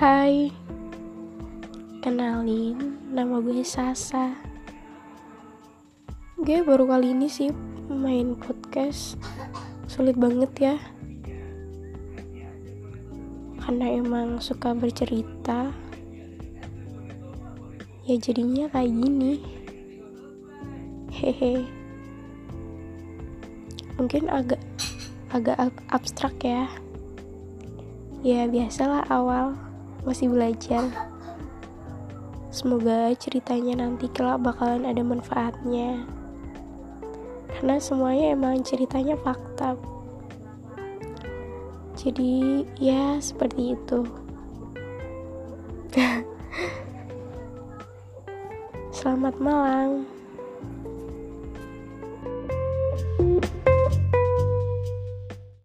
Hai, kenalin nama gue Sasa. Gue baru kali ini sih main podcast, sulit banget ya. Karena emang suka bercerita, ya jadinya kayak gini. Hehe. Mungkin agak agak abstrak ya ya biasalah awal masih belajar. Semoga ceritanya nanti kelak bakalan ada manfaatnya. Karena semuanya emang ceritanya fakta. Jadi ya seperti itu. Selamat malam